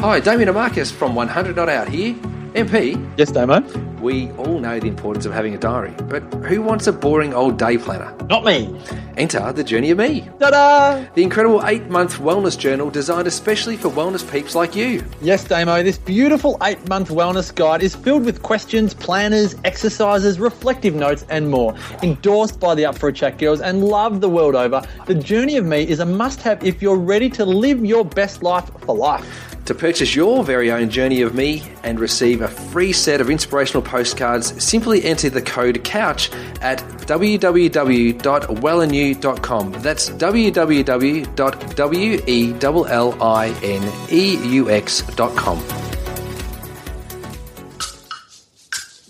Hi, Damien Marcus from 100 Not Out here. MP, Yes, Damo. we all know the importance of having a diary, but who wants a boring old day planner? Not me. Enter the Journey of Me, Ta-da! the incredible eight month wellness journal designed especially for wellness peeps like you. Yes, Damo, this beautiful eight-month wellness guide is filled with questions, planners, exercises, reflective notes, and more. Endorsed by the Up for a Chat girls and loved the world over, the Journey of Me is a must-have if you're ready to live your best life for life. To purchase your very own Journey of Me and receive a free set of inspirational postcards, simply enter the code COUCH at www.wellandnew.com. That's www.wellandneux.com.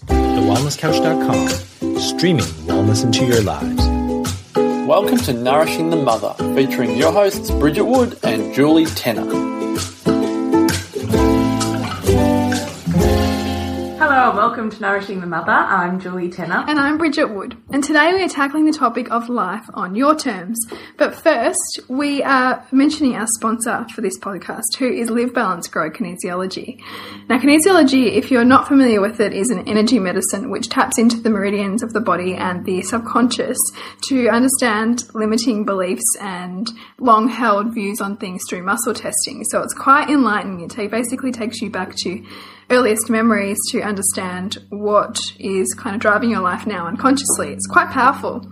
TheWellnessCouch.com, streaming wellness into your lives. Welcome to Nourishing the Mother, featuring your hosts Bridget Wood and Julie Tenner. Welcome to Nourishing the Mother. I'm Julie Tenner. And I'm Bridget Wood, and today we are tackling the topic of life on your terms. But first, we are mentioning our sponsor for this podcast, who is Live Balance Grow Kinesiology. Now, kinesiology, if you're not familiar with it, is an energy medicine which taps into the meridians of the body and the subconscious to understand limiting beliefs and long held views on things through muscle testing. So it's quite enlightening. It basically takes you back to earliest memories to understand what is kind of driving your life now unconsciously. It's quite powerful.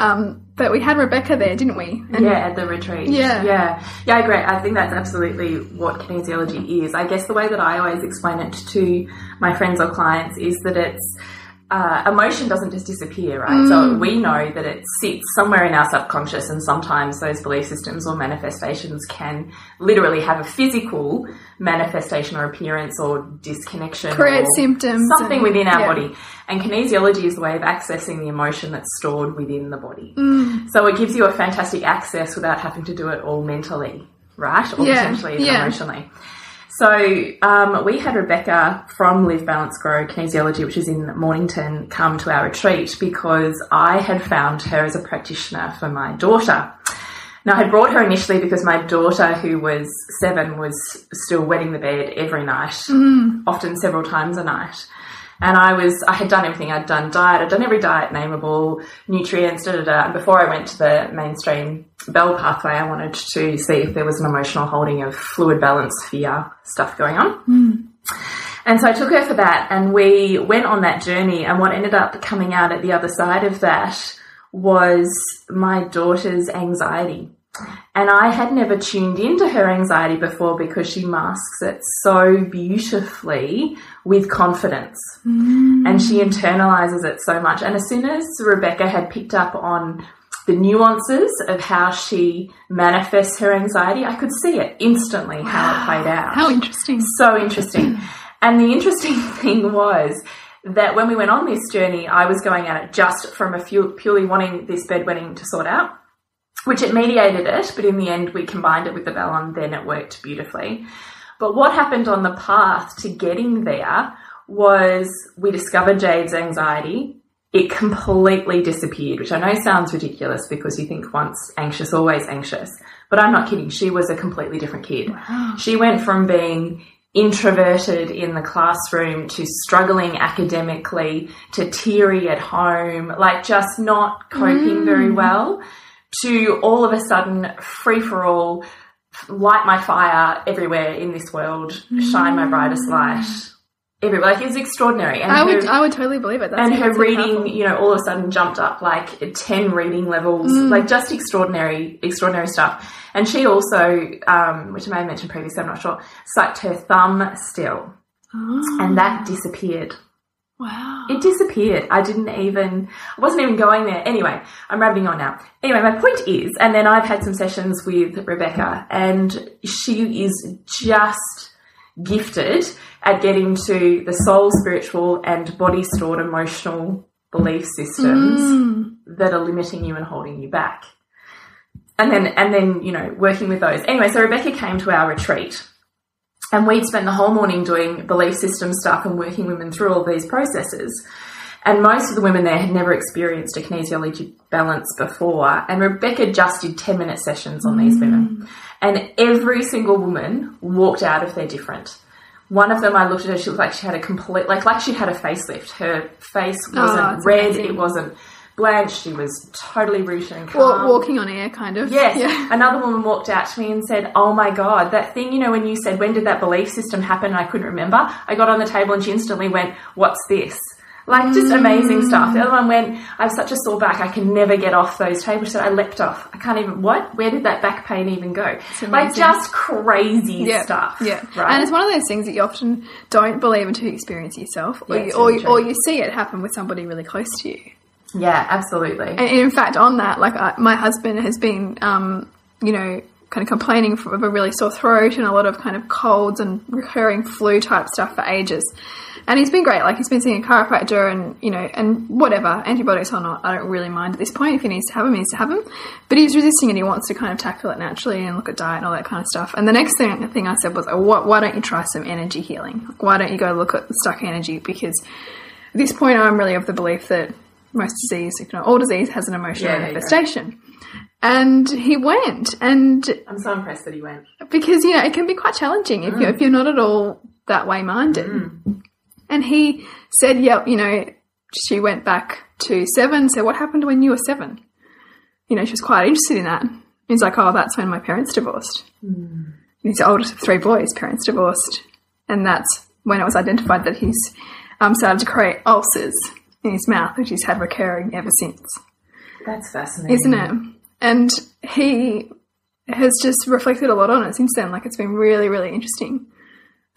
Um, but we had Rebecca there, didn't we? And Yeah, at the retreat. Yeah. Yeah. Yeah, I agree. I think that's absolutely what kinesiology is. I guess the way that I always explain it to my friends or clients is that it's uh, emotion doesn't just disappear, right? So we know that it sits somewhere in our subconscious, and sometimes those belief systems or manifestations can literally have a physical manifestation or appearance or disconnection, Create or symptoms something and- within our yeah. body. And kinesiology is the way of accessing the emotion that's stored within the body. So it gives you a fantastic access without having to do it all mentally, right? Or Yeah, potentially yeah. emotionally. So um, we had Rebecca from Live Balance Grow Kinesiology, which is in Mornington, come to our retreat because I had found her as a practitioner for my daughter. Now, I had brought her initially because my daughter, who was seven, was still wetting the bed every night, often several times a night. And I was, I had done everything. I'd done diet, I'd done every diet nameable, nutrients, da da da. And before I went to the mainstream Bell pathway, I wanted to see if there was an emotional holding of fluid balance, fear stuff going on. Hmm. And so I took her for that and we went on that journey. And what ended up coming out at the other side of that was my daughter's anxiety. And I had never tuned into her anxiety before because she masks it so beautifully with confidence. Mm. And she internalizes it so much. And as soon as Rebecca had picked up on the nuances of how she manifests her anxiety, I could see it instantly how it played out How interesting. so interesting. And the interesting thing was that when we went on this journey, I was going at it just from a few, purely wanting this bedwetting to sort out, which it mediated it, but in the end we combined it with the bell and then it worked beautifully. But what happened on the path to getting there was we discovered Jade's anxiety. It completely disappeared, which I know sounds ridiculous because you think once anxious, always anxious. But I'm not kidding. She was a completely different kid. She went from being introverted in the classroom to struggling academically to teary at home, like just not coping very mm. well, to all of a sudden free for all, light my fire everywhere in this world, shine my brightest light everywhere. Like it was extraordinary. And I would, her- I would totally believe it. That's and her reading, powerful. you know, all of a sudden jumped up like 10 reading levels, like just extraordinary, extraordinary stuff. And she also, um, which I may have mentioned previously, I'm not sure, sucked her thumb still. And that disappeared. Wow. It disappeared. I didn't even, I wasn't even going there. Anyway, I'm rabbiting on now. Anyway, my point is, and then I've had some sessions with Rebecca, and she is just gifted at getting to the soul, spiritual, and body stored emotional belief systems hmm. that are limiting you and holding you back. And then, and then, you know, working with those. Anyway, so Rebecca came to our retreat and we'd spent the whole morning doing belief system stuff and working women through all these processes. And most of the women there had never experienced a kinesiology balance before. And Rebecca just did 10 minute sessions on these women. Mm. And every single woman walked out of there different. One of them, I looked at her, she looked like she had a complete, like, like she had a facelift. Her face oh, wasn't Oh, red, amazing. it wasn't blanched, she was totally rooted and calm. walking on air, kind of. Yes. Yeah. Another woman walked out to me and said, Oh my God, that thing, you know, when you said, when did that belief system happen? And I couldn't remember. I got on the table and she instantly went, What's this? Like, just amazing mm. stuff. The other one went, I have such a sore back, I can never get off those tables. She said, I leapt off. I can't even, what? Where did that back pain even go? Like, just crazy Yeah, stuff. yeah, Right. and it's one of those things that you often don't believe until you experience yourself, or, Yeah, you, or, really or you see it happen with somebody really close to you. Yeah, absolutely. And in fact, on that, like I, my husband has been, um, you know, kind of complaining of a really sore throat and a lot of kind of colds and recurring flu type stuff for ages. And he's been great. Like he's been seeing a chiropractor and you know and whatever antibiotics or not, I don't really mind at this point. If he needs to have them, he needs to have them. But he's resisting and he wants to kind of tackle it naturally and look at diet and all that kind of stuff. And the next thing, thing I said was, oh, what, why don't you try some energy healing? Why don't you go look at stuck energy? Because at this point, I'm really of the belief that most disease, you know, all disease has an emotional Yeah, manifestation. And he went, and I'm so impressed that he went. because you know it can be quite challenging if you're if you're not at all that way minded. And he said, "Yep, you know." She went back to seven. So what happened when you were seven? You know, she was quite interested in that. He's like, "Oh, that's when my parents divorced." And He's the oldest of three boys. Parents divorced, and that's when it was identified that he's um, started to create ulcers in his mouth, which he's had recurring ever since That's fascinating. isn't it? And he has just reflected a lot on it since then. Like it's been really, really interesting.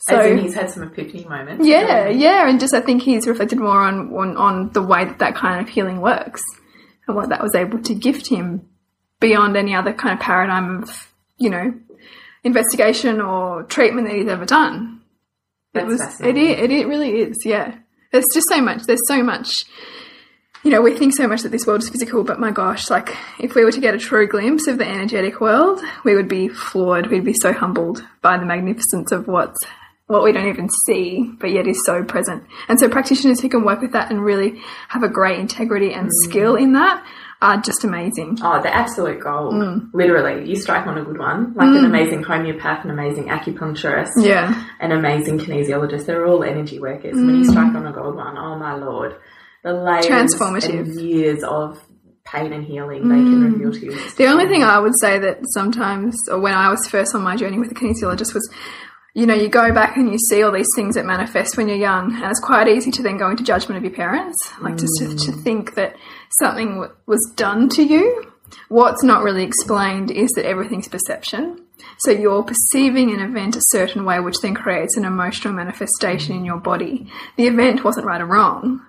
So in he's had some epiphany moments. yeah, yeah, and just I think he's reflected more on, on on the way that that kind of healing works and what that was able to gift him beyond any other kind of paradigm of you know investigation or treatment that he's ever done. That's it was it it really is yeah. There's just so much. There's so much you know, we think so much that this world is physical, but my gosh, like if we were to get a true glimpse of the energetic world, we would be floored. We'd be so humbled by the magnificence of what's what we don't even see, but yet is so present. And so practitioners who can work with that and really have a great integrity and mm. skill in that are just amazing. Oh, the absolute gold. Mm. Literally, you strike on a good one. Like an mm. amazing homeopath, an amazing acupuncturist, Yeah. an amazing kinesiologist. They're all energy workers. When you mm. strike on a gold one, oh my lord, the layers Transformative. and years of pain and healing they can mm. reveal to you. The only thing I would say that sometimes, or when I was first on my journey with a kinesiologist, was you know, you go back and you see all these things that manifest when you're young, and it's quite easy to then go into judgment of your parents, like just to, to think that something was done to you. What's not really explained is that everything's perception. So you're perceiving an event a certain way, which then creates an emotional manifestation in your body. The event wasn't right or wrong,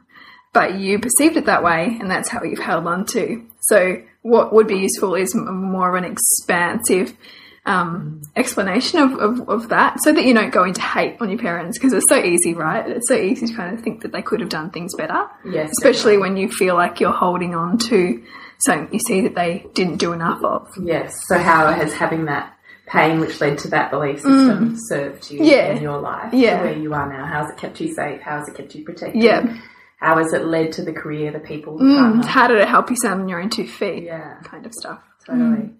but you perceived it that way, and that's how you've held on to. So, what would be useful is more of an expansive um, explanation of, of, of that, so that you don't go into hate on your parents, because it's so easy, right? It's so easy to kind of think that they could have done things better, Yes, especially when you feel like you're holding on to something you see that they didn't do enough of. Yes. So how has having that pain which led to that belief system served you Mm. Yeah. in your life Yeah. to where you are now? How has it kept you safe? How has it kept you protected? Yeah. How has it led to the career, the people, the Mm, how did it help you stand on your own two feet? Yeah. kind of stuff. Totally.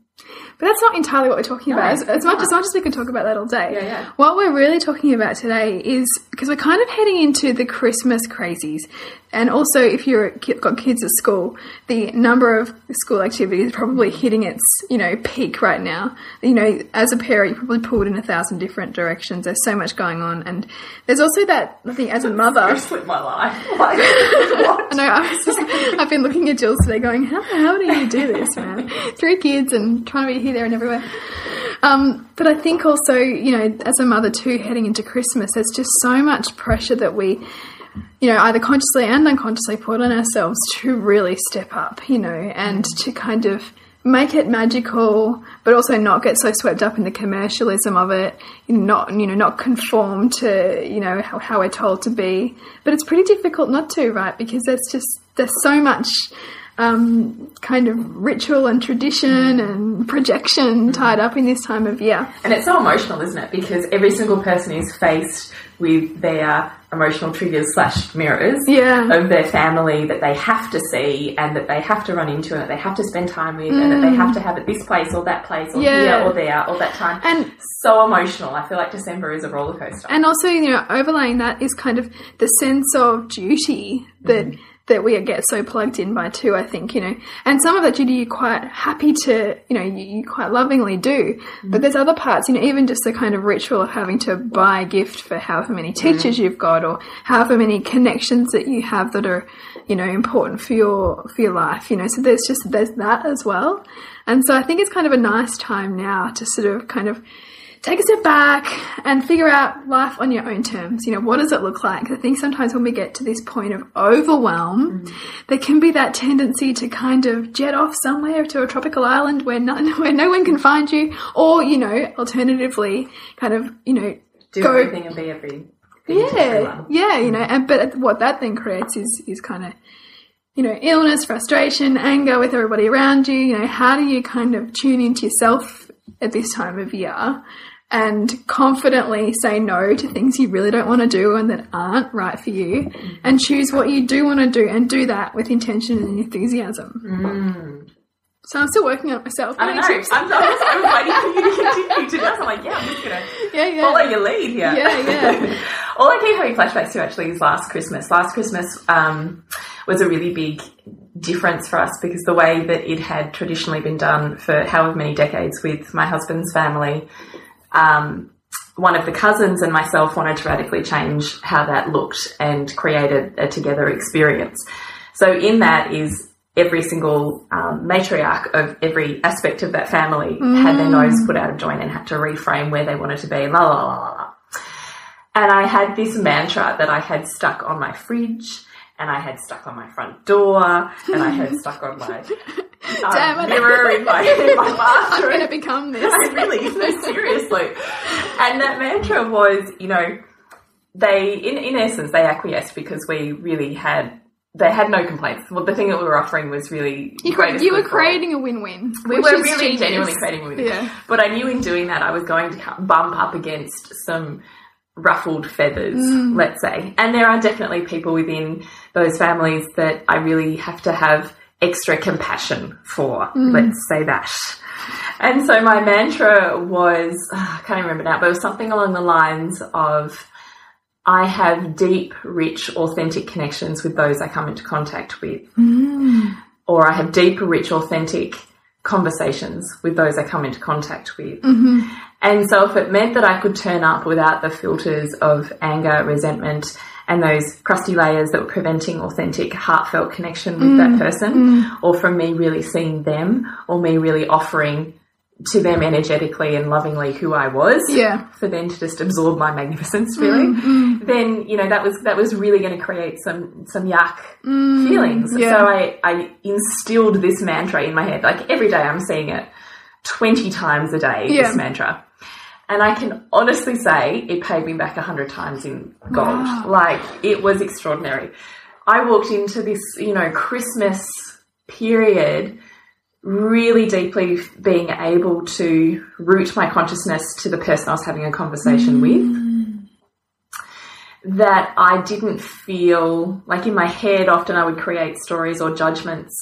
But that's not entirely what we're talking about. As, it's as much not. as much as we could talk about that all day. Yeah, yeah. What we're really talking about today is because we're kind of heading into the Christmas crazies, and also if you've got kids at school, the number of school activities is probably hitting its you know peak right now. You know, as a parent, you're probably pulled in a thousand different directions. There's so much going on, and there's also that I think as a mother. I've split my life. Like. I know. I was just, I've been looking at Jules today, going, "How the hell do you do this, man? Three kids and trying to be here, there, and everywhere." Um, but I think also, you know, as a mother too, heading into Christmas, there's just so much pressure that we, you know, either consciously and unconsciously put on ourselves to really step up, you know, and to kind of make it magical, but also not get so swept up in the commercialism of it, not you know, not conform to you know how, how we're told to be. But it's pretty difficult not to, right? Because there's just there's so much um, kind of ritual and tradition and projection tied up in this time of year. And it's so emotional, isn't it? Because every single person is faced with their emotional triggers slash mirrors Yeah. of their family that they have to see and that they have to run into and that they have to spend time with and that they have to have at this place or that place or Mm. Yeah. here or there or that time. And- so emotional. I feel like December is a roller coaster. And also, you know, overlaying that is kind of the sense of duty that that we get so plugged in by too. I think you know, and some of that duty you're quite happy to, you know, you, you quite lovingly do. Mm. But there's other parts, you know, even just the kind of ritual of having to buy a gift for however many mm. teachers you've got, or however many connections that you have that are, you know, important for your for your life. You know, so there's just there's that as well. And so I think it's kind of a nice time now to sort of kind of take a step back and figure out life on your own terms. You know, what does it look like? I think sometimes when we get to this point of overwhelm, mm. there can be that tendency to kind of jet off somewhere to a tropical island where no, where no one can find you, or you know, alternatively, kind of you know, Do go everything and be every yeah, yeah, you mm. know, and but what that then creates is is kind of you know illness, frustration, anger with everybody around you. You know, how do you kind of tune into yourself at this time of year and confidently say no to things you really don't want to do and that aren't right for you, and choose what you do want to do and do that with intention and enthusiasm. So I'm still working on it myself. I don't know. I'm. I was, I was waiting for you to continue to do this. I'm like, yeah, I'm just going to yeah, yeah. follow your lead here. Yeah, yeah. All I keep having flashbacks to actually is last Christmas. Last Christmas um, was a really big difference for us because the way that it had traditionally been done for however many decades with my husband's family, um, one of the cousins and myself wanted to radically change how that looked and created a, together experience. So in that is every single um, matriarch of every aspect of that family had their nose put out of joint and had to reframe where they wanted to be. La la la la. And I had this mantra that I had stuck on my fridge and I had stuck on my front door and I had stuck on my uh, Damn mirror in my, in my I'm going to become this. I really, no, seriously. And that mantra was, you know, they, in, in essence, they acquiesced because we really had, they had no complaints. Well, the thing that we were offering was really You, you were good for all. creating a win-win. We were really genius. genuinely creating a win. Yeah. But I knew in doing that I was going to bump up against some ruffled feathers, Mm. let's say. And there are definitely people within those families that I really have to have extra compassion for, Mm. let's say that. And so my mantra was, I can't remember now, but it was something along the lines of, I have deep, rich, authentic connections with those I come into contact with. Or I have deep, rich, authentic conversations with those I come into contact with. And so if it meant that I could turn up without the filters of anger, resentment, and those crusty layers that were preventing authentic, heartfelt connection with that mm. person, mm. or from me really seeing them, or me really offering to them energetically and lovingly who I was, Yeah. for them to just absorb my magnificence, really, mm, then you know that was that was really going to create some some yuck feelings. yeah. So I I instilled this mantra in my head. Like every day, I'm seeing it twenty times a day. Yeah. This mantra. And I can honestly say it paid me back a hundred times in gold. Like it was extraordinary. I walked into this, you know, Christmas period really deeply being able to root my consciousness to the person I was having a conversation mm. with. That I didn't feel like in my head, often I would create stories or judgments,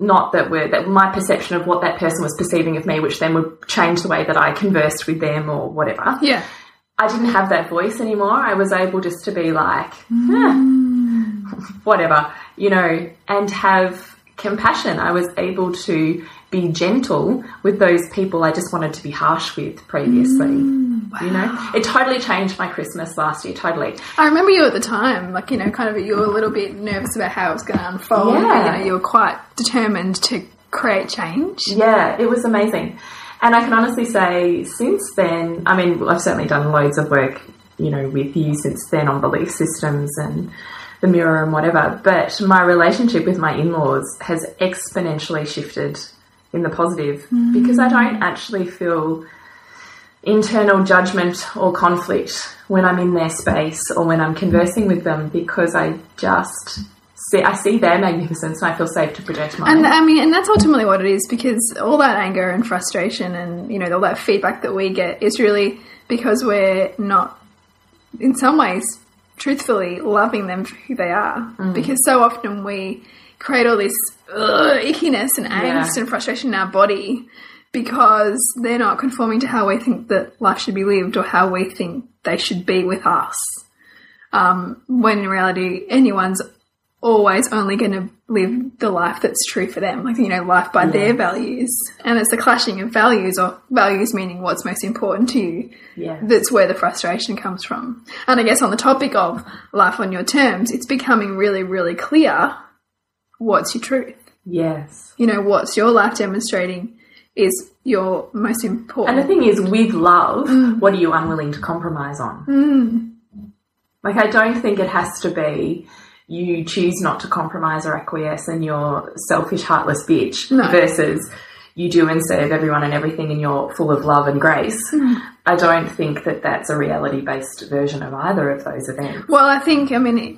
not that were that my perception of what that person was perceiving of me, which then would change the way that I conversed with them or whatever. Yeah. I didn't have that voice anymore. I was able just to be like, "Eh, whatever, you know, and have compassion. I was able to be gentle with those people I just wanted to be harsh with previously. You know, it totally changed my Christmas last year. Totally. I remember you at the time, like, you know, kind of you were a little bit nervous about how it was going to unfold. but, Yeah. you know, you were quite determined to create change. Yeah, it was amazing. And I can honestly say, since then, I mean, I've certainly done loads of work, you know, with you since then on belief systems and the mirror and whatever. But my relationship with my in laws has exponentially shifted in the positive mm. because I don't actually feel internal judgment or conflict when I'm in their space or when I'm conversing with them because I just see, I see their magnificence and I feel safe to project mine. And I mean, and that's ultimately what it is because all that anger and frustration and, you know, all that feedback that we get is really because we're not, in some ways, truthfully loving them for who they are. Mm. Because so often we create all this ugh, ickiness and angst and frustration in our body because they're not conforming to how we think that life should be lived or how we think they should be with us. Um, when in reality, anyone's always only going to live the life that's true for them, like, you know, life by their values. And it's the clashing of values, or values meaning what's most important to you, Yeah. that's where the frustration comes from. And I guess on the topic of life on your terms, it's becoming really, really clear what's your truth. yes. You know, what's your life demonstrating is your most important. And the thing is, with love, Mm. what are you unwilling to compromise on? Like, I don't think it has to be you choose not to compromise or acquiesce and you're selfish, heartless bitch No. versus you do and serve everyone and everything and you're full of love and grace. Mm. I don't think that that's a reality based version of either of those events. Well, I think, I mean, it,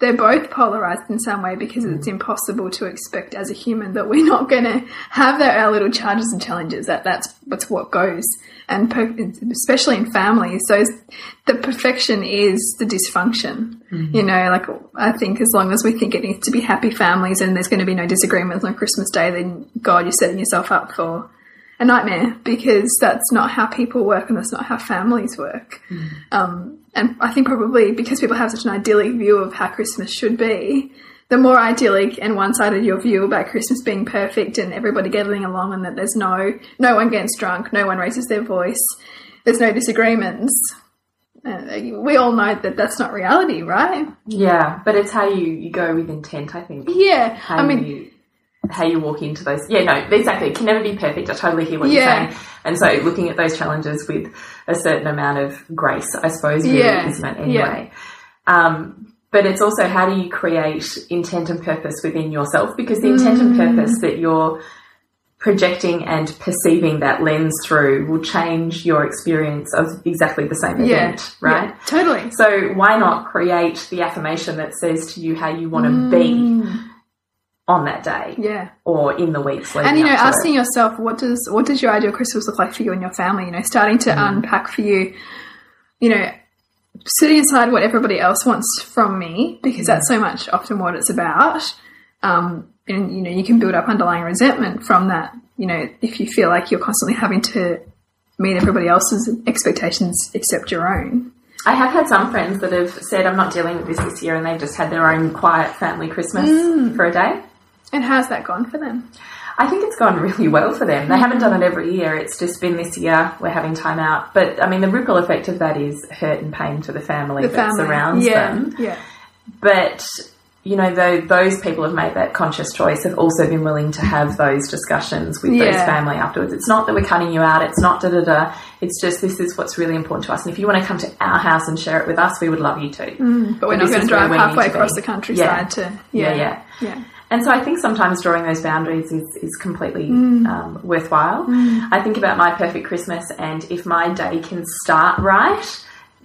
they're both polarized in some way because it's hmm. impossible to expect as a human that we're not going to have our, little charges and challenges. That that's what's what goes, and per, especially in families, so the perfection is the dysfunction. Mm-hmm. You know, like I think as long as we think it needs to be happy families and there's going to be no disagreements on Christmas Day, then God, you're setting yourself up for a nightmare because that's not how people work and that's not how families work. Hmm. Um, and I think probably because people have such an idyllic view of how Christmas should be, the more idyllic and one-sided your view about Christmas being perfect and everybody getting along and that there's no no one gets drunk, no one raises their voice, there's no disagreements. Uh, we all know that that's not reality, right? Yeah, but it's how you, you go with intent, I think. Yeah, How I mean, you how you walk into those. Yeah, no, exactly. It can never be perfect. I totally hear what Yeah. you're saying. And so looking at those challenges with a certain amount of grace, I suppose, really Yeah. isn't it anyway? Um, but it's also how do you create intent and purpose within yourself? Because the intent and Mm. purpose that you're projecting and perceiving that lens through will change your experience of exactly the same yeah, event, right? yeah, totally. So why not create the affirmation that says to you how you want to be on that day Mm. Yeah. or in the weeks leading and you know asking it? yourself what does what does your ideal christmas look like for you and your family you know starting to unpack for you you know setting aside what everybody else wants from me because that's so much often what it's about um, and you know you can build up underlying resentment from that you know if you feel like you're constantly having to meet everybody else's expectations except your own I have had some friends that have said I'm not dealing with this this year and they've just had their own quiet family Christmas Mm. for a day. And how's that gone for them I think it's gone really well for them. They haven't done it every year. It's just been this year we're having time out. But I mean, the ripple effect of that is hurt and pain to the family the that family surrounds yeah them. yeah But you know, though those people have made that conscious choice, have also been willing to have those discussions with those family afterwards. It's not that we're cutting you out. It's not da da da. It's just this is what's really important to us. And if you want to come to our house and share it with us, we would love you too. Mm, but we're But not going to drive halfway across the countryside Yeah. to Yeah, yeah yeah. And so I think sometimes drawing those boundaries is, is completely Mm. um, worthwhile. I think about my perfect Christmas, and if my day can start right,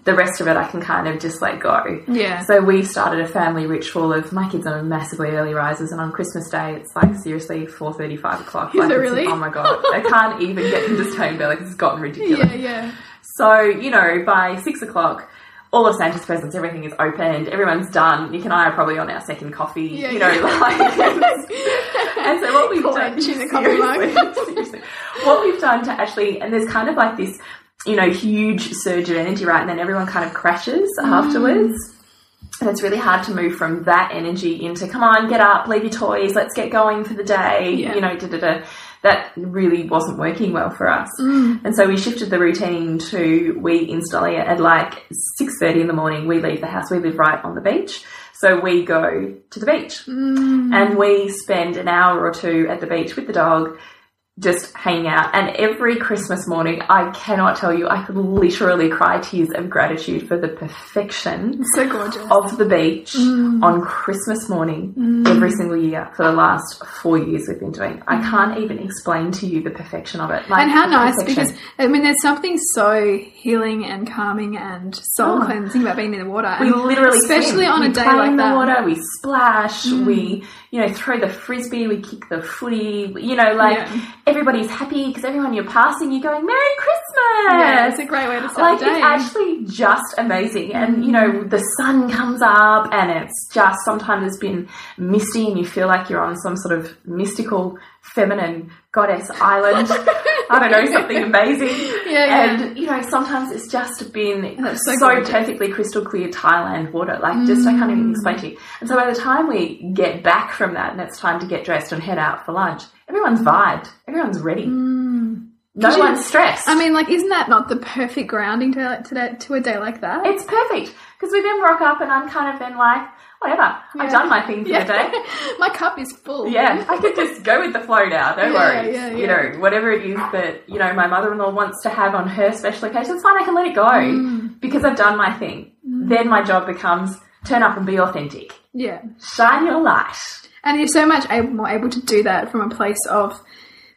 the rest of it I can kind of just let go. Yeah. So we started a family ritual of my kids are massively early risers, and on Christmas Day it's like seriously four thirty, five o'clock. Is like it really? Oh my god, I can't even get them to stay in bed. Like it's gotten ridiculous. yeah yeah So, you know, by six o'clock, all of Santa's presents, everything is opened, everyone's done. Nick and I are probably on our second coffee, Yeah, you know, yeah. like. and so what we've done, the coffee seriously, seriously. what we've done to actually, and there's kind of like this, you know, huge surge of energy, right? And then everyone kind of crashes Mm. afterwards. And it's really hard to move from that energy into, come on, get up, leave your toys, let's get going for the day, Yeah. you know, da da da. That really wasn't working well for us. Mm. And so we shifted the routine to we instantly at like 6.30 in the morning, we leave the house. We live right on the beach. So we go to the beach Mm. and we spend an hour or two at the beach with the dog, just hang out. And every Christmas morning, I cannot tell you, I could literally cry tears of gratitude for the perfection So gorgeous. of the beach Mm. on Christmas morning every single year for the last four years we've been doing. I can't even explain to you the perfection of it. Like, Mm. and how nice perfection. because I mean there's something so healing and calming and soul Oh. cleansing about being in the water. we And literally especially swim. on we a day like in the that. Mm. water, we splash, we you know throw the frisbee, we kick the footy. You know, like Yeah. everybody's happy because everyone you're passing, you're going Merry Christmas. Yeah, it's a great way to start like the day. it's actually just amazing and you know the sun comes up and it's just sometimes it's been misty and you feel like you're on some sort of mystical feminine goddess island i don't know something amazing. Yeah, and you know sometimes it's just been That's so, so gorgeous. perfectly crystal clear thailand water. Like just i can't even mm. explain to you. And so by the time we get back from that and it's time to get dressed and head out for lunch everyone's vibed. Everyone's ready. Mm. No you- one's stressed. I mean, like, isn't that not the perfect grounding to to, to a day like that? It's perfect. Because we then rock up and I'm kind of then like, whatever, I've done my thing for the day. My cup is full. Yeah, I could just go with the flow now. No Yeah, worries. yeah, You know, whatever it is that you know my mother-in-law wants to have on her special occasion, it's fine. I can let it go Mm. because I've done my thing. Then my job becomes turn up and be authentic, Yeah. shine your light. And you're so much able, more able to do that from a place of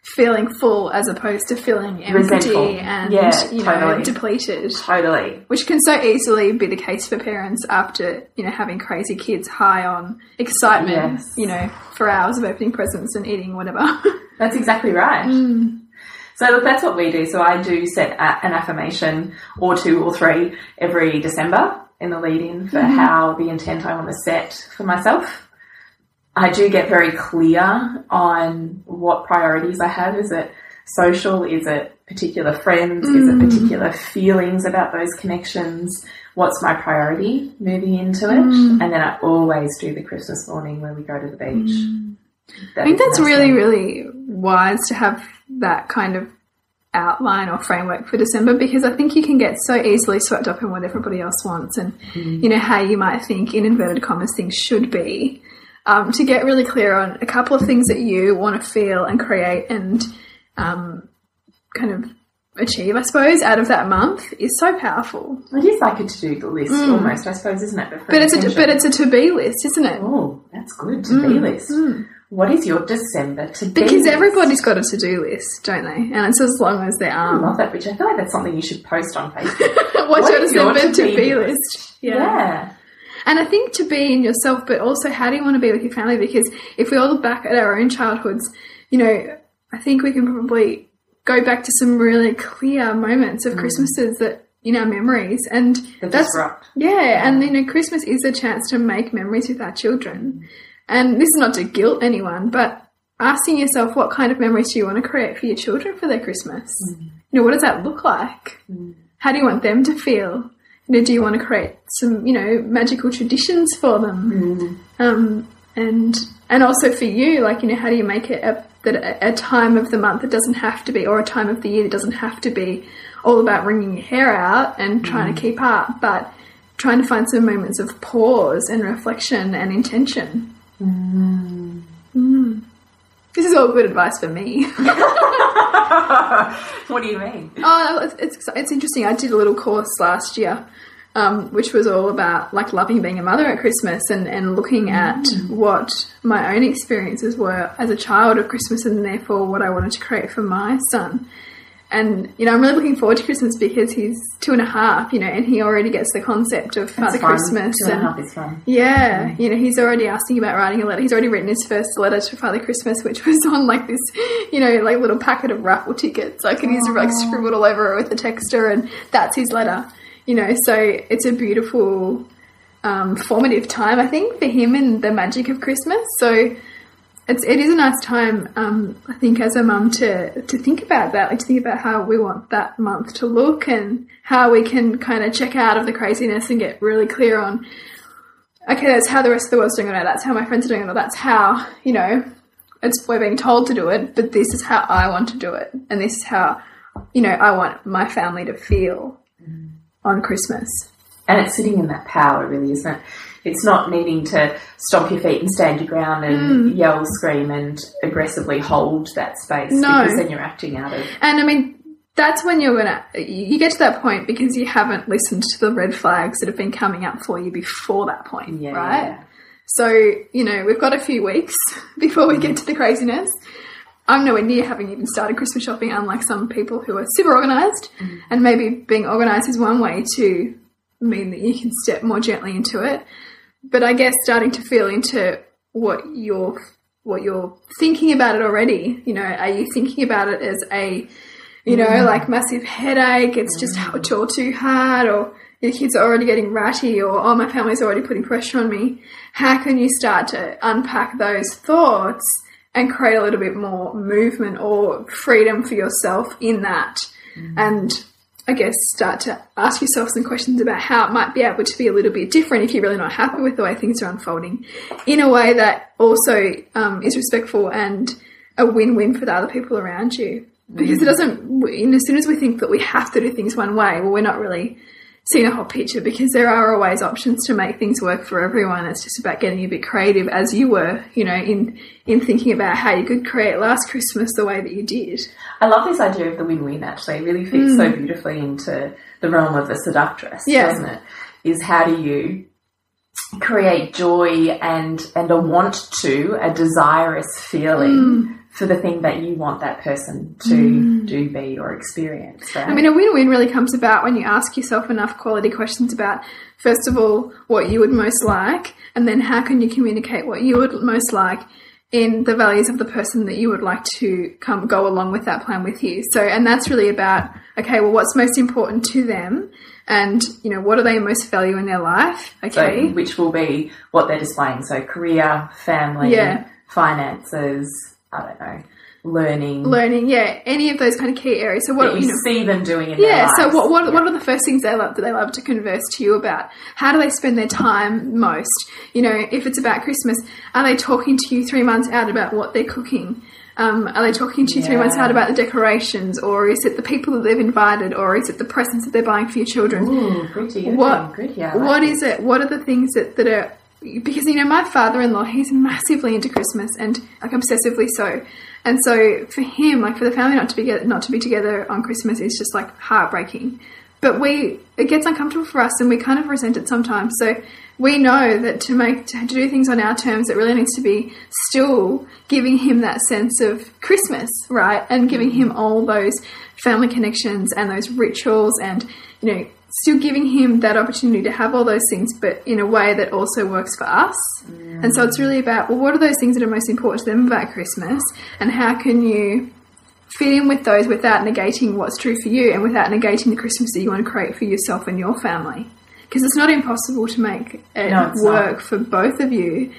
feeling full as opposed to feeling empty Resentful. and Yeah, you know totally. depleted. Totally. Which can so easily be the case for parents after, you know, having crazy kids high on excitement, Yes. you know, for hours of opening presents and eating whatever. That's exactly right. Mm. So look, that's what we do. So I do set an affirmation or two or three every December in the lead in for Mm-hmm. how the intent I want to set for myself. I do get very clear on what priorities I have. Is it social? Is it particular friends? Is Mm. it particular feelings about those connections? What's my priority moving into it? Mm. And then I always do the Christmas morning when we go to the beach. I think that's really, really wise to have that kind of outline or framework for December because I think you can get so easily swept up in what everybody else wants and you know how you might think in inverted commas things should be. Um, to get really clear on a couple of things that you want to feel and create and um, kind of achieve, I suppose, out of that month is so powerful. It is like a to-do list almost, I suppose, isn't it? Mm. But it's a but it's a to be list, isn't it? Oh, that's good. To be list. What is your December to be? Mm. Because list? everybody's got a to do list, don't they? And it's as long as their I arm. love that, Rich. I feel like that's something you should post on Facebook. What's What your is your December to be list? list? yeah. And I think to be in yourself, but also how do you want to be with your family? Because if we all look back at our own childhoods, you know, I think we can probably go back to some really clear moments of Christmases that in our memories, and The that's disrupt. yeah. And you know, Christmas is a chance to make memories with our children. And this is not to guilt anyone, but asking yourself what kind of memories do you want to create for your children for their Christmas? You know, what does that look like? How do you want them to feel? You know, do you want to create some, you know, magical traditions for them? Um, and and also for you, like, you know, how do you make it a, that a, a time of the month that doesn't have to be, or a time of the year that doesn't have to be all about wringing your hair out and trying to keep up, but trying to find some moments of pause and reflection and intention. Mm. This is all good advice for me. What do you mean? Oh, it's, it's it's interesting. I did a little course last year, um, which was all about like loving being a mother at Christmas and and looking at what my own experiences were as a child of Christmas and therefore what I wanted to create for my son. And you know, I'm really looking forward to Christmas because he's two and a half, you know, and he already gets the concept of Father. Christmas Two and a half is fun. yeah, you know, he's already asking about writing a letter. He's already written his first letter to Father Christmas, which was on like this, you know, like little packet of raffle tickets. Like, and he's like scribbled all over it with the texter, and that's his letter. You know, so it's a beautiful, um, formative time, I think, for him and the magic of Christmas. So it's it is a nice time, um, I think, as a mum to to think about that, like to think about how we want that month to look and how we can kind of check out of the craziness and get really clear on okay, that's how the rest of the world's doing it, or that's how my friends are doing it, or that's how, you know, it's we're being told to do it, but this is how I want to do it, and this is how, you know, I want my family to feel on Christmas. And it's sitting in that power, really, isn't it? It's not needing to stomp your feet and stand your ground and hmm. yell, scream, and aggressively hold that space No. because then you're acting out of. And I mean, that's when you're gonna you get to that point because you haven't listened to the red flags that have been coming up for you before that point, Yeah, right? yeah. So you know we've got a few weeks before we get to the craziness. I'm nowhere near having even started Christmas shopping, unlike some people who are super organized. Mm. And maybe being organized is one way to mean that you can step more gently into it. But I guess starting to feel into what you're what you're thinking about it already. You know, are you thinking about it as a you know, mm. like massive headache, it's just it's all mm. too hard, or your kids are already getting ratty, or oh, my family's already putting pressure on me. How can you start to unpack those thoughts and create a little bit more movement or freedom for yourself in that? Mm. And I guess start to ask yourself some questions about how it might be able to be a little bit different if you're really not happy with the way things are unfolding in a way that also um, is respectful and a win-win for the other people around you. Because it doesn't as soon as we think that we have to do things one way well we're not really seeing a whole picture because there are always options to make things work for everyone it's just about getting a bit creative as you were you know in in thinking about how you could create last christmas the way that you did I love this idea of the win-win. Actually, it really fits so mm. beautifully into the realm of the seductress, Yeah. doesn't it? Is how do you create joy and and a want to, a desirous feeling mm. For the thing that you want that person to mm. do, be, or experience. Right? I mean, a win-win really comes about when you ask yourself enough quality questions about, first of all, what you would most like, and then how can you communicate what you would most like in the values of the person that you would like to come go along with that plan with you. So, and that's really about, okay, well, what's most important to them, and you know, what do they most value in their life? so, Okay, which will be what they're displaying. So, career, family, Yeah. finances. I don't know, learning. learning, yeah, any of those kind of key areas. So, what you you know, see them doing in their Yeah. So what what, what are the first things they love that they love to converse to you about? How do they spend their time most? You know, if it's about Christmas, are they talking to you three months out about what they're cooking? Um, are they talking to you three months out about the decorations, or is it the people that they've invited, or is it the presents that they're buying for your children? Ooh, pretty. Okay, what yeah. Like what it? What are the things that, that are because you know my father-in-law he's massively into Christmas and like obsessively so, and so for him like for the family not to be get, not to be together on Christmas is just like heartbreaking. But we it gets uncomfortable for us and we kind of resent it sometimes. So we know that to make to do things on our terms, it really needs to be still giving him that sense of Christmas, right, and giving him all those family connections and those rituals and you know still giving him that opportunity to have all those things, but in a way that also works for us. Mm. And so it's really about well, what are those things that are most important to them about Christmas, and how can you fit in with those without negating what's true for you and without negating the Christmas that you want to create for yourself and your family. Because it's not impossible to make it No, work for both of you.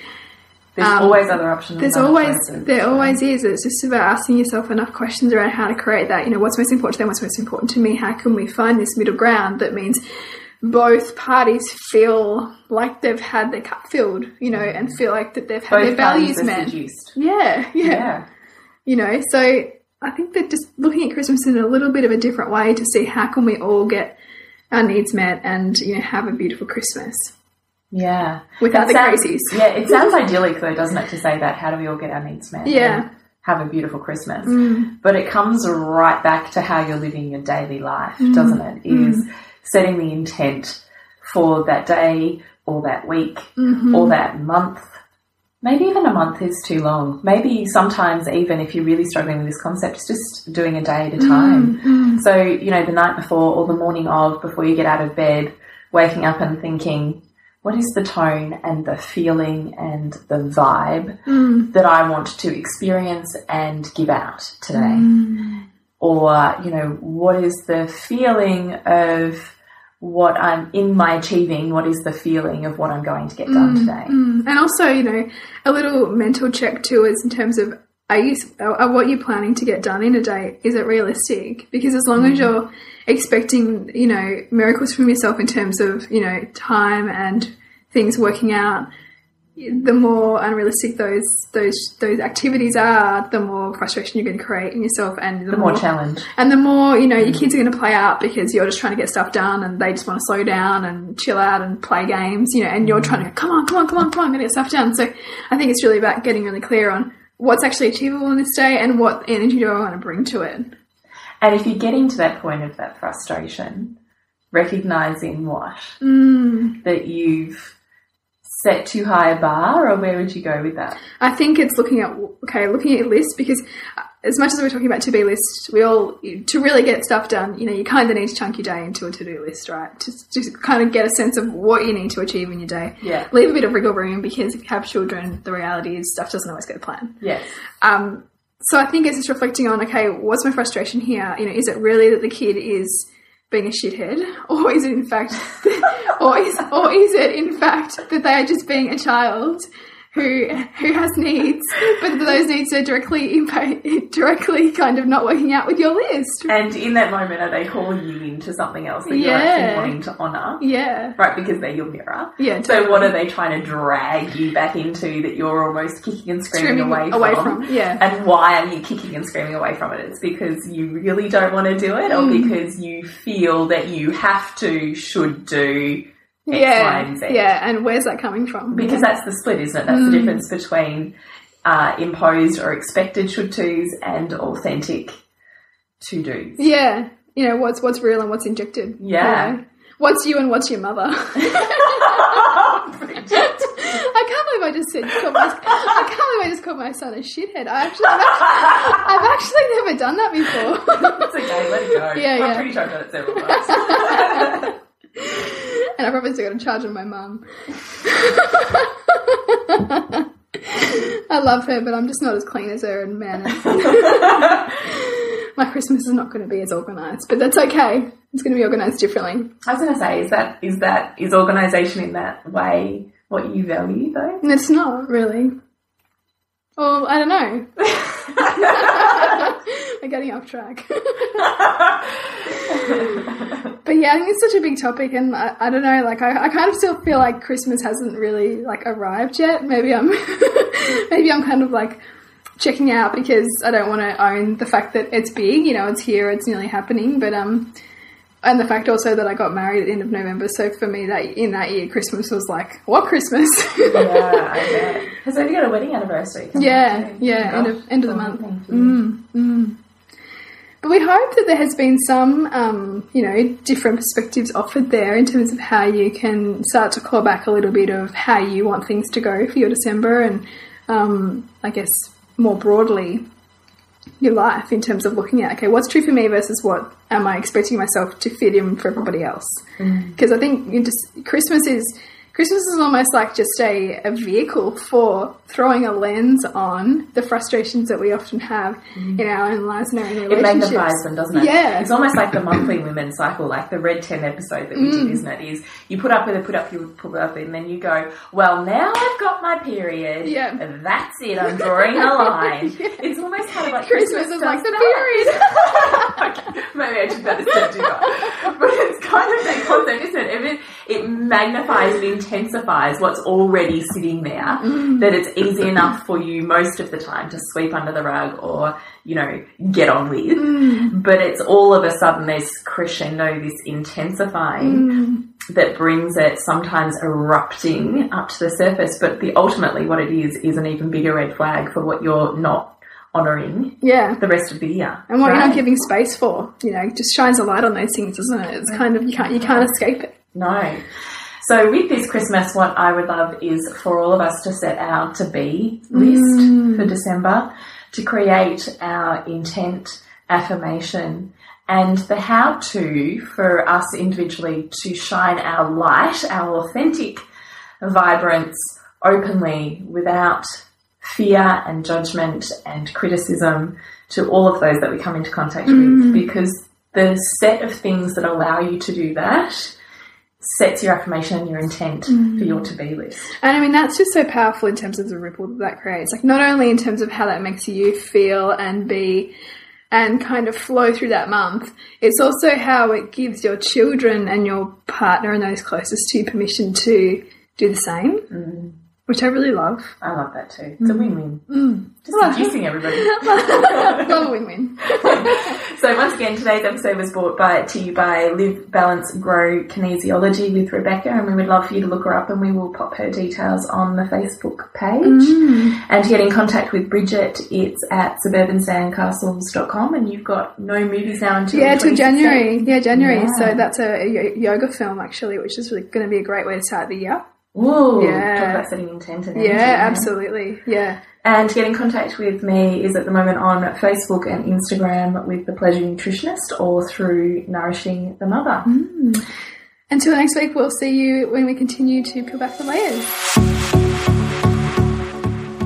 There's um, always other options. There's always there so- always is. It's just about asking yourself enough questions around how to create that. You know, what's most important to them, what's most important to me. How can we find this middle ground that means both parties feel like they've had their cup filled, you know, and feel like that they've had Both their values met. seduced. Yeah, yeah, Yeah. You know, so I think that just looking at Christmas in a little bit of a different way to see how can we all get our needs met and you know have a beautiful Christmas. Yeah. Without It the sounds- crazies. Yeah, it sounds idyllic though, doesn't it, to say that? How do we all get our needs met? Yeah. Mm. Have a beautiful Christmas. But it comes right back to how you're living your daily life, Mm. doesn't it? Is setting the intent for that day or that week Mm-hmm. or that month. Maybe even a month is too long. Maybe sometimes, even if you're really struggling with this concept, it's just doing a day at a time. Mm-hmm. So, you know, the night before or the morning of, before you get out of bed, waking up and thinking, what is the tone and the feeling and the vibe Mm. that I want to experience and give out today? Mm. Or, you know, what is the feeling of what I'm in my achieving? What is the feeling of what I'm going to get done today? And also, you know, a little mental check too is in terms of are you are what you're planning to get done in a day is it realistic? Because as long as mm. you're expecting, you know, miracles from yourself in terms of you know time and things working out, the more unrealistic those those those activities are, the more frustration you're going to create in yourself, and the, The more challenge. and the more you know your mm. kids are going to play out because you're just trying to get stuff done, and they just want to slow down and chill out and play games, you know, and you're mm. trying to go, come on, come on, come on, come on, I'm going to get stuff done. So I think it's really about getting really clear on what's actually achievable in this day and what energy do I want to bring to it. And if you're getting to that point of that frustration, recognizing what? Mm. That you've set too high a bar, or where would you go with that? I think it's looking at okay, looking at your list because as much as we're talking about to be list, we all to really get stuff done. You know, you kind of need to chunk your day into a to do list, right? To just kind of get a sense of what you need to achieve in your day. Yeah. Leave a bit of wriggle room because if you have children, the reality is stuff doesn't always go to plan. Yes. Um, so I think it's just reflecting on okay, what's my frustration here? You know, is it really that the kid is being a shithead, or is it in fact, or is or is it in fact that they are just being a child who who has needs, but those needs are directly impact, directly kind of not working out with your list? And in that moment, are they calling you into something else that you're actually wanting to honour? Yeah, Right, because they're your mirror. yeah. So what are they trying to drag you back into that you're almost kicking and screaming, Screaming away, away from? from, yeah. And why are you kicking and screaming away from it? It's because you really don't want to do it or Mm. because you feel that you have to, should do yeah, and yeah. And where's that coming from? Because that's the split, isn't it? That's Mm. the difference between uh, imposed or expected should tos and authentic to dos. Yeah, you know what's what's real and what's injected. Yeah. you know? What's you and what's your mother? I can't believe I just said. My, I can't believe I just called my son a shithead. I actually, I've actually, I've actually never done that before. it's okay, let it go. Yeah, I'm yeah. pretty sure I've done it several times. and I probably still got a charge on my mum. I love her, but I'm just not as clean as her and manners. my Christmas is not going to be as organised, but that's okay. It's going to be organised differently. I was going to say, is that is that is organisation in that way what you value though? It's not really. Well, I don't know. We're getting off track. but yeah, I think it's such a big topic, and I, I don't know. Like, I, I kind of still feel like Christmas hasn't really like arrived yet. Maybe I'm, maybe I'm kind of like checking out because I don't want to own the fact that it's big. You know, it's here, it's nearly happening. But um, and the fact also that I got married at the end of November. So for me, that in that year, Christmas was like what Christmas? yeah, I bet. Has only got a wedding anniversary. Yeah, yeah, end of end of the Oh, month. Mm, mm. But we hope that there has been some, um, you know, different perspectives offered there in terms of how you can start to claw back a little bit of how you want things to go for your December, and um, I guess more broadly your life in terms of looking at okay, what's true for me versus what am I expecting myself to fit in for everybody else? Because I think just Christmas is Christmas is almost like just a, a vehicle for throwing a lens on the frustrations that we often have in our own lives and our own It magnifies them, doesn't it? Yeah. It's almost like the monthly women's cycle, like the Red Tent episode that we Mm. did, isn't it? Is you put up with it, put up, you put up, and then you go, well, now I've got my period. Yeah. And that's it. I'm drawing a line. It's almost kind of like Christmas Christmas, is like the period. Okay, Maybe I should better do that. But it's kind of that concept, isn't it? It, it magnifies and intensifies what's already sitting there, Mm. that it's easy enough for you most of the time to sweep under the rug or, you know, get on with. Mm. But it's all of a sudden this crescendo, this intensifying Mm. that brings it sometimes erupting up to the surface. But the ultimately what it is is an even bigger red flag for what you're not honouring Yeah. the rest of the year. And what you're not giving space for, you know, just shines a light on those things, doesn't it? It's kind of you can't you can't escape it. No. So with this Christmas, what I would love is for all of us to set our to be list mm. for December, to create our intent, affirmation, and the how to for us individually to shine our light, our authentic vibrance openly without fear and judgment and criticism to all of those that we come into contact with. Mm. Because the set of things that allow you to do that sets your affirmation and your intent for your mm. to be list. And I mean, that's just so powerful in terms of the ripple that that creates. Like, not only in terms of how that makes you feel and be and kind of flow through that month, it's also how it gives your children and your partner and those closest to you permission to do the same. Mm. Which I really love. I love that too. It's a win-win. Mm. Just seducing everybody. love a win-win. So once again, today's episode was brought by to you by Live Balance Grow Kinesiology with Rebecca, and we would love for you to look her up, and we will pop her details on the Facebook page. Mm. And to get in contact with Bridget, it's at suburbansandcastles.com, and you've got no movies now until Yeah, to January. Yeah, January. Yeah. So that's a yoga film actually, which is really going to be a great way to start the year. Ooh, Yeah. talk about setting intent and Yeah, absolutely. Yeah. And to get in contact with me is at the moment on Facebook and Instagram with the Pleasure Nutritionist or through Nourishing the Mother. Mm. Until next week, we'll see you when we continue to peel back the layers.